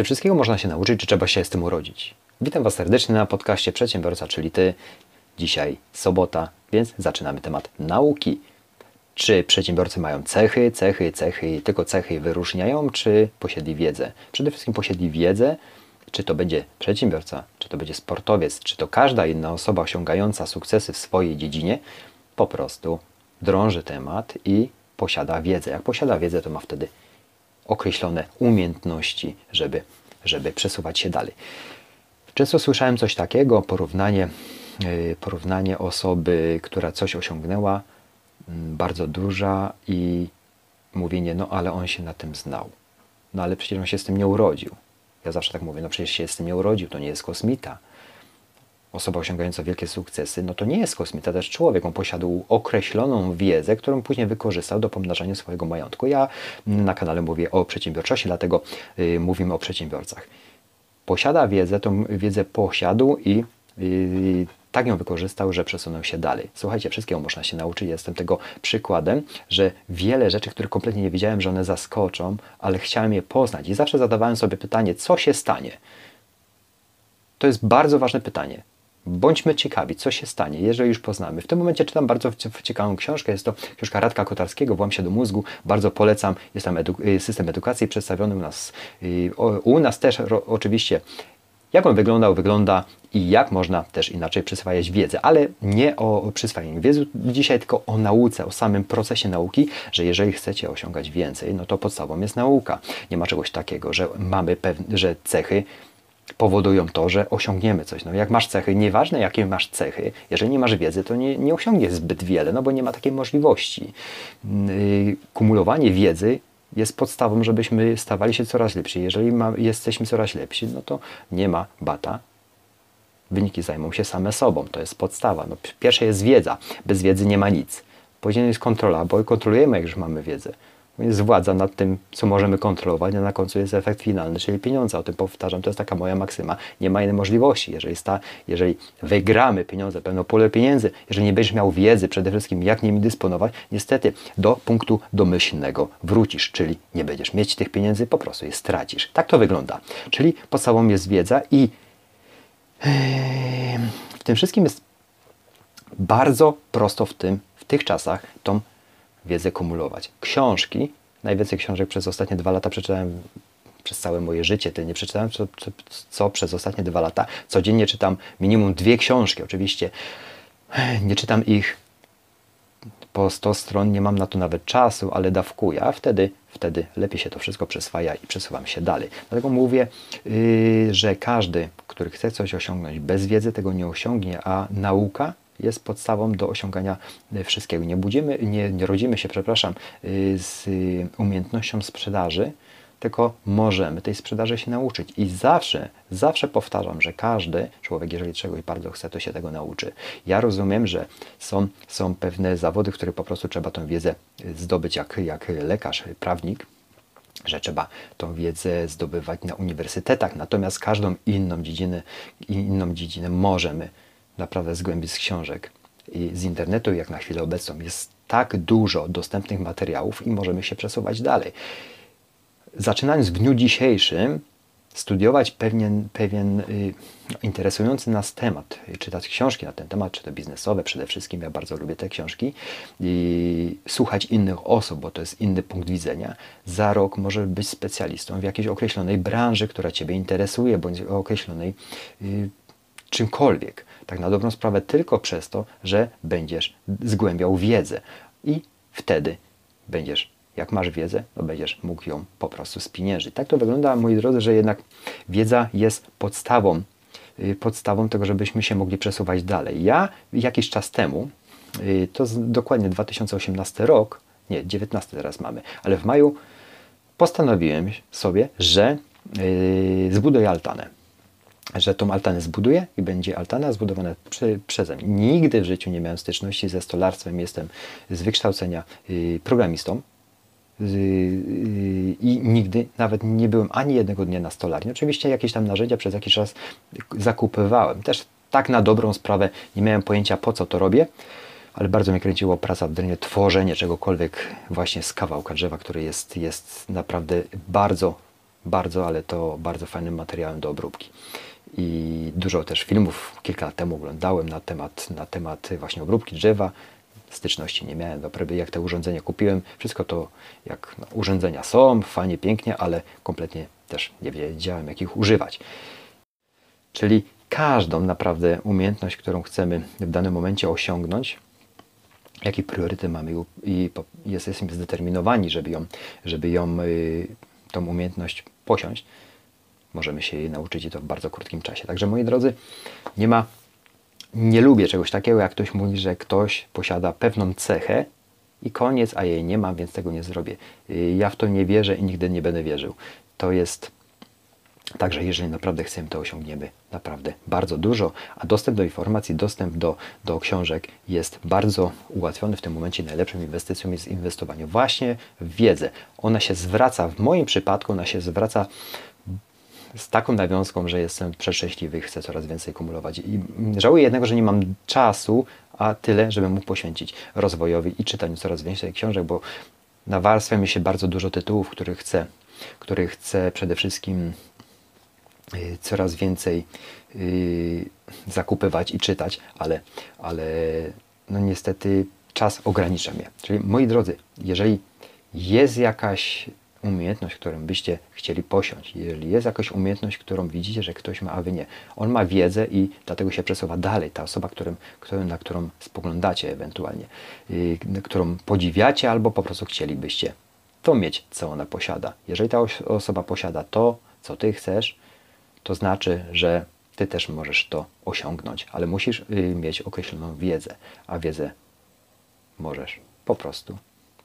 Czy wszystkiego można się nauczyć, czy trzeba się z tym urodzić? Witam Was serdecznie na podcaście Przedsiębiorca, czyli Ty. Dzisiaj sobota, więc zaczynamy temat nauki. Czy przedsiębiorcy mają cechy, cechy, cechy tylko cechy wyróżniają, czy posiedli wiedzę? Przede wszystkim posiedli wiedzę, czy to będzie przedsiębiorca, czy to będzie sportowiec, czy to każda inna osoba osiągająca sukcesy w swojej dziedzinie, po prostu drąży temat i posiada wiedzę. Jak posiada wiedzę, to ma wtedy określone umiejętności, żeby, żeby przesuwać się dalej. Często słyszałem coś takiego, porównanie, yy, porównanie osoby, która coś osiągnęła, mm, bardzo duża i mówienie, no ale on się na tym znał. No ale przecież on się z tym nie urodził. Ja zawsze tak mówię, no przecież się z tym nie urodził, to nie jest kosmita osoba osiągająca wielkie sukcesy, no to nie jest kosmita, też człowiek. On posiadł określoną wiedzę, którą później wykorzystał do pomnażania swojego majątku. Ja na kanale mówię o przedsiębiorczości, dlatego y, mówimy o przedsiębiorcach. Posiada wiedzę, tą wiedzę posiadł i y, tak ją wykorzystał, że przesunął się dalej. Słuchajcie, wszystkiego można się nauczyć. Jestem tego przykładem, że wiele rzeczy, które kompletnie nie wiedziałem, że one zaskoczą, ale chciałem je poznać. I zawsze zadawałem sobie pytanie, co się stanie? To jest bardzo ważne pytanie. Bądźmy ciekawi, co się stanie, jeżeli już poznamy. W tym momencie czytam bardzo ciekawą książkę. Jest to książka Radka Kotarskiego, Włam się do mózgu. Bardzo polecam. Jest tam edu y, system edukacji przedstawiony u nas. Y, u nas też oczywiście jak on wyglądał, wygląda i jak można też inaczej przyswajać wiedzę, ale nie o przyswajaniu wiedzy dzisiaj, tylko o nauce, o samym procesie nauki, że jeżeli chcecie osiągać więcej, no to podstawą jest nauka. Nie ma czegoś takiego, że mamy pewne, że cechy powodują to, że osiągniemy coś. No, jak masz cechy, nieważne jakie masz cechy, jeżeli nie masz wiedzy, to nie, nie osiągniesz zbyt wiele, no bo nie ma takiej możliwości. Yy, kumulowanie wiedzy jest podstawą, żebyśmy stawali się coraz lepsi. Jeżeli ma, jesteśmy coraz lepsi, no to nie ma bata. Wyniki zajmą się same sobą. To jest podstawa. No, pierwsze jest wiedza. Bez wiedzy nie ma nic. Później jest kontrola, bo kontrolujemy, jak już mamy wiedzę jest władza nad tym, co możemy kontrolować, a na końcu jest efekt finalny, czyli pieniądze. O tym powtarzam, to jest taka moja maksyma. Nie ma innej możliwości. Jeżeli, sta, jeżeli wygramy pieniądze, pełno pole pieniędzy, jeżeli nie będziesz miał wiedzy przede wszystkim, jak nimi dysponować, niestety do punktu domyślnego wrócisz, czyli nie będziesz mieć tych pieniędzy, po prostu je stracisz. Tak to wygląda. Czyli podstawą jest wiedza i w tym wszystkim jest bardzo prosto w tym, w tych czasach tą wiedzę kumulować. Książki, najwięcej książek przez ostatnie dwa lata przeczytałem przez całe moje życie, tyle nie przeczytałem, co, co, co, przez ostatnie dwa lata. Codziennie czytam minimum dwie książki. Oczywiście nie czytam ich po 100 stron, nie mam na to nawet czasu, ale dawkuję, a wtedy, wtedy lepiej się to wszystko przyswaja i przesuwam się dalej. Dlatego mówię, yy, że każdy, który chce coś osiągnąć bez wiedzy, tego nie osiągnie, a nauka jest podstawą do osiągania wszystkiego. Nie, budzimy, nie, nie rodzimy się, przepraszam, e, z umiejętnością sprzedaży, tylko możemy tej sprzedaży się nauczyć. I zawsze, zawsze powtarzam, że każdy człowiek, jeżeli czegoś bardzo chce, to się tego nauczy. Ja rozumiem, że są, są pewne zawody, w których po prostu trzeba tą wiedzę zdobyć jak, jak lekarz, prawnik, że trzeba tą wiedzę zdobywać na uniwersytetach, natomiast każdą inną dziedzinę, inną dziedzinę możemy naprawdę zgłębić z książek i z internetu, jak na chwilę obecną, jest tak dużo dostępnych materiałów i możemy się przesuwać dalej. Zaczynając w dniu dzisiejszym, studiować pewien, pewien y, no, interesujący nas temat, czytać książki na ten temat, czy to biznesowe przede wszystkim, ja bardzo lubię te książki, i słuchać innych osób, bo to jest inny punkt widzenia. Za rok może być specjalistą w jakiejś określonej branży, która Ciebie interesuje, bądź określonej y, czymkolwiek tak na dobrą sprawę tylko przez to, że będziesz zgłębiał wiedzę i wtedy będziesz, jak masz wiedzę, to będziesz mógł ją po prostu spieniężyć. Tak to wygląda, moi drodzy, że jednak wiedza jest podstawą, y, podstawą tego, żebyśmy się mogli przesuwać dalej. Ja jakiś czas temu, y, to dokładnie 2018 rok, nie, 19 teraz mamy, ale w maju postanowiłem sobie, że yy, zbuduję altanę że tą altanę zbuduję i będzie altana zbudowana prze, przeze mnie. Nigdy w życiu nie miałem styczności ze stolarstwem. Jestem z wykształcenia y, programistą y, y, i nigdy nawet nie byłem ani jednego dnia na stolarni. Oczywiście jakieś tam narzędzia przez jakiś czas zakupywałem. Też tak na dobrą sprawę nie miałem pojęcia po co to robię, ale bardzo mnie kręciło praca w drewnie, tworzenie czegokolwiek właśnie z kawałka drzewa, który jest, jest naprawdę bardzo bardzo, ale to bardzo fajnym materiałem do obróbki. I dużo też filmów kilka lat temu oglądałem na temat, na temat właśnie obróbki drzewa. Styczności nie miałem próby, jak te urządzenia kupiłem. Wszystko to jak no, urządzenia są, fajnie, pięknie, ale kompletnie też nie wiedziałem, jak ich używać. Czyli każdą naprawdę umiejętność, którą chcemy w danym momencie osiągnąć, jaki priorytet mamy i jesteśmy zdeterminowani, żeby ją, żeby ją y, tą umiejętność posiąść, możemy się jej nauczyć i to w bardzo krótkim czasie. Także moi drodzy, nie ma, nie lubię czegoś takiego, jak ktoś mówi, że ktoś posiada pewną cechę i koniec, a jej nie mam, więc tego nie zrobię. Y, ja w to nie wierzę i nigdy nie będę wierzył. To jest Także jeżeli naprawdę chcemy, to osiągniemy naprawdę bardzo dużo, a dostęp do informacji, dostęp do, do książek jest bardzo ułatwiony. W tym momencie najlepszą inwestycją jest inwestowanie właśnie w wiedzę. Ona się zwraca, w moim przypadku ona się zwraca z taką nawiązką, że jestem przeszczęśliwy i chcę coraz więcej kumulować. I żałuję jednego, że nie mam czasu, a tyle, żeby mógł poświęcić rozwojowi i czytaniu coraz więcej książek, bo nawarstwia mi się bardzo dużo tytułów, których chcę, których chcę przede wszystkim Y, coraz więcej y, zakupywać i czytać, ale, ale no niestety czas ogranicza mnie. Czyli moi drodzy, jeżeli jest jakaś umiejętność, którą byście chcieli posiąść, jeżeli jest jakaś umiejętność, którą widzicie, że ktoś ma, a wy nie, on ma wiedzę i dlatego się przesuwa dalej, ta osoba, którym, którym, na którą spoglądacie ewentualnie, yy, którą podziwiacie albo po prostu chcielibyście to mieć, co ona posiada. Jeżeli ta osoba posiada to, co ty chcesz, to znaczy, że ty też możesz to osiągnąć, ale musisz y, mieć określoną wiedzę, a wiedzę możesz po prostu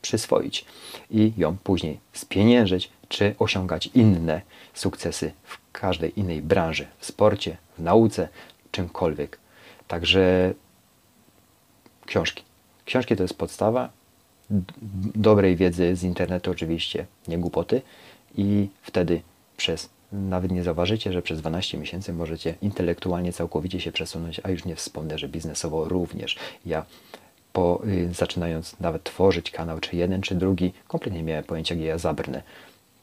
przyswoić i ją później spieniężyć, czy osiągać inne sukcesy w każdej innej branży, w sporcie, w nauce, czymkolwiek. Także książki. Książki to jest podstawa dobrej wiedzy z internetu, oczywiście, nie głupoty, i wtedy przez nawet nie zauważycie, że przez 12 miesięcy możecie intelektualnie całkowicie się przesunąć, a już nie wspomnę, że biznesowo również. Ja po, y, zaczynając nawet tworzyć kanał, czy jeden, czy drugi, kompletnie nie miałem pojęcia, gdzie ja zabrnę.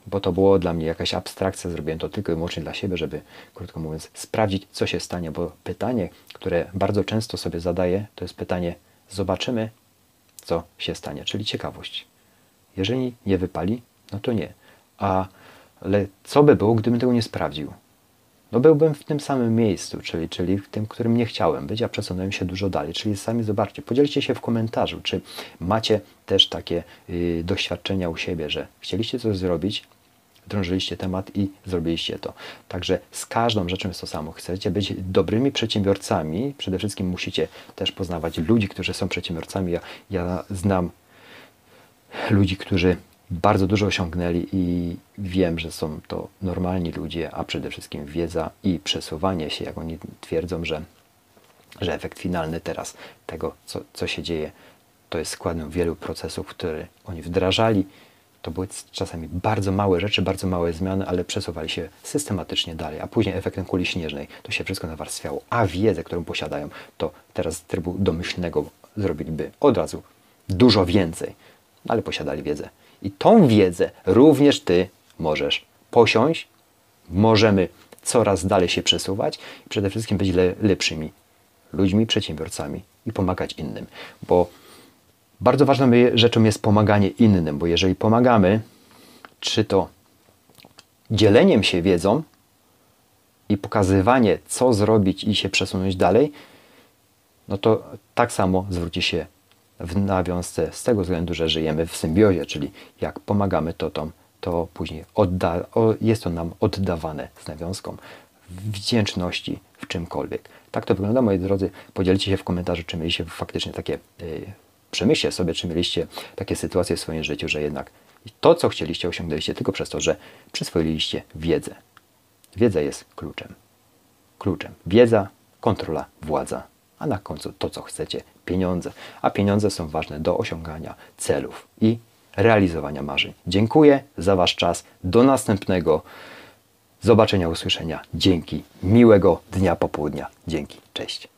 Bo to było dla mnie jakaś abstrakcja, zrobiłem to tylko i wyłącznie dla siebie, żeby, krótko mówiąc, sprawdzić, co się stanie. Bo pytanie, które bardzo często sobie zadaję, to jest pytanie, zobaczymy, co się stanie, czyli ciekawość. Jeżeli nie wypali, no to nie. A ale co by było, gdybym tego nie sprawdził? No byłbym w tym samym miejscu, czyli, czyli w tym, którym nie chciałem być, a przesunąłem się dużo dalej. Czyli sami zobaczcie, podzielcie się w komentarzu, czy macie też takie y, doświadczenia u siebie, że chcieliście coś zrobić, drążyliście temat i zrobiliście to. Także z każdą rzeczą jest to samo. Chcecie być dobrymi przedsiębiorcami, przede wszystkim musicie też poznawać ludzi, którzy są przedsiębiorcami. Ja, ja znam ludzi, którzy bardzo dużo osiągnęli i wiem, że są to normalni ludzie, a przede wszystkim wiedza i przesuwanie się, jak oni twierdzą, że, że efekt finalny teraz tego, co, co się dzieje, to jest składem wielu procesów, które oni wdrażali. To były czasami bardzo małe rzeczy, bardzo małe zmiany, ale przesuwali się systematycznie dalej, a później efektem kuli śnieżnej to się wszystko nawarstwiało. A wiedzę, którą posiadają, to teraz z trybu domyślnego zrobiliby od razu dużo więcej, ale posiadali wiedzę. I tą wiedzę również Ty możesz posiąść. Możemy coraz dalej się przesuwać i przede wszystkim być le lepszymi ludźmi, przedsiębiorcami i pomagać innym. Bo bardzo ważną rzeczą jest pomaganie innym, bo jeżeli pomagamy, czy to dzieleniem się wiedzą i pokazywanie, co zrobić i się przesunąć dalej, no to tak samo zwróci się w nawiązce z tego względu, że żyjemy w symbiozie, czyli jak pomagamy totom, to później odda, jest to nam oddawane z nawiązką wdzięczności w czymkolwiek. Tak to wygląda, moi drodzy. Podzielcie się w komentarzu, czy mieliście faktycznie takie, yy, przemyślcie sobie, czy mieliście takie sytuacje w swoim życiu, że jednak to, co chcieliście, osiągnęliście tylko przez to, że przyswoiliście wiedzę. Wiedza jest kluczem. Kluczem. Wiedza, kontrola, władza a na końcu to, co chcecie pieniądze. A pieniądze są ważne do osiągania celów i realizowania marzeń. Dziękuję za Wasz czas. Do następnego zobaczenia, usłyszenia. Dzięki. Miłego dnia popołudnia. Dzięki. Cześć.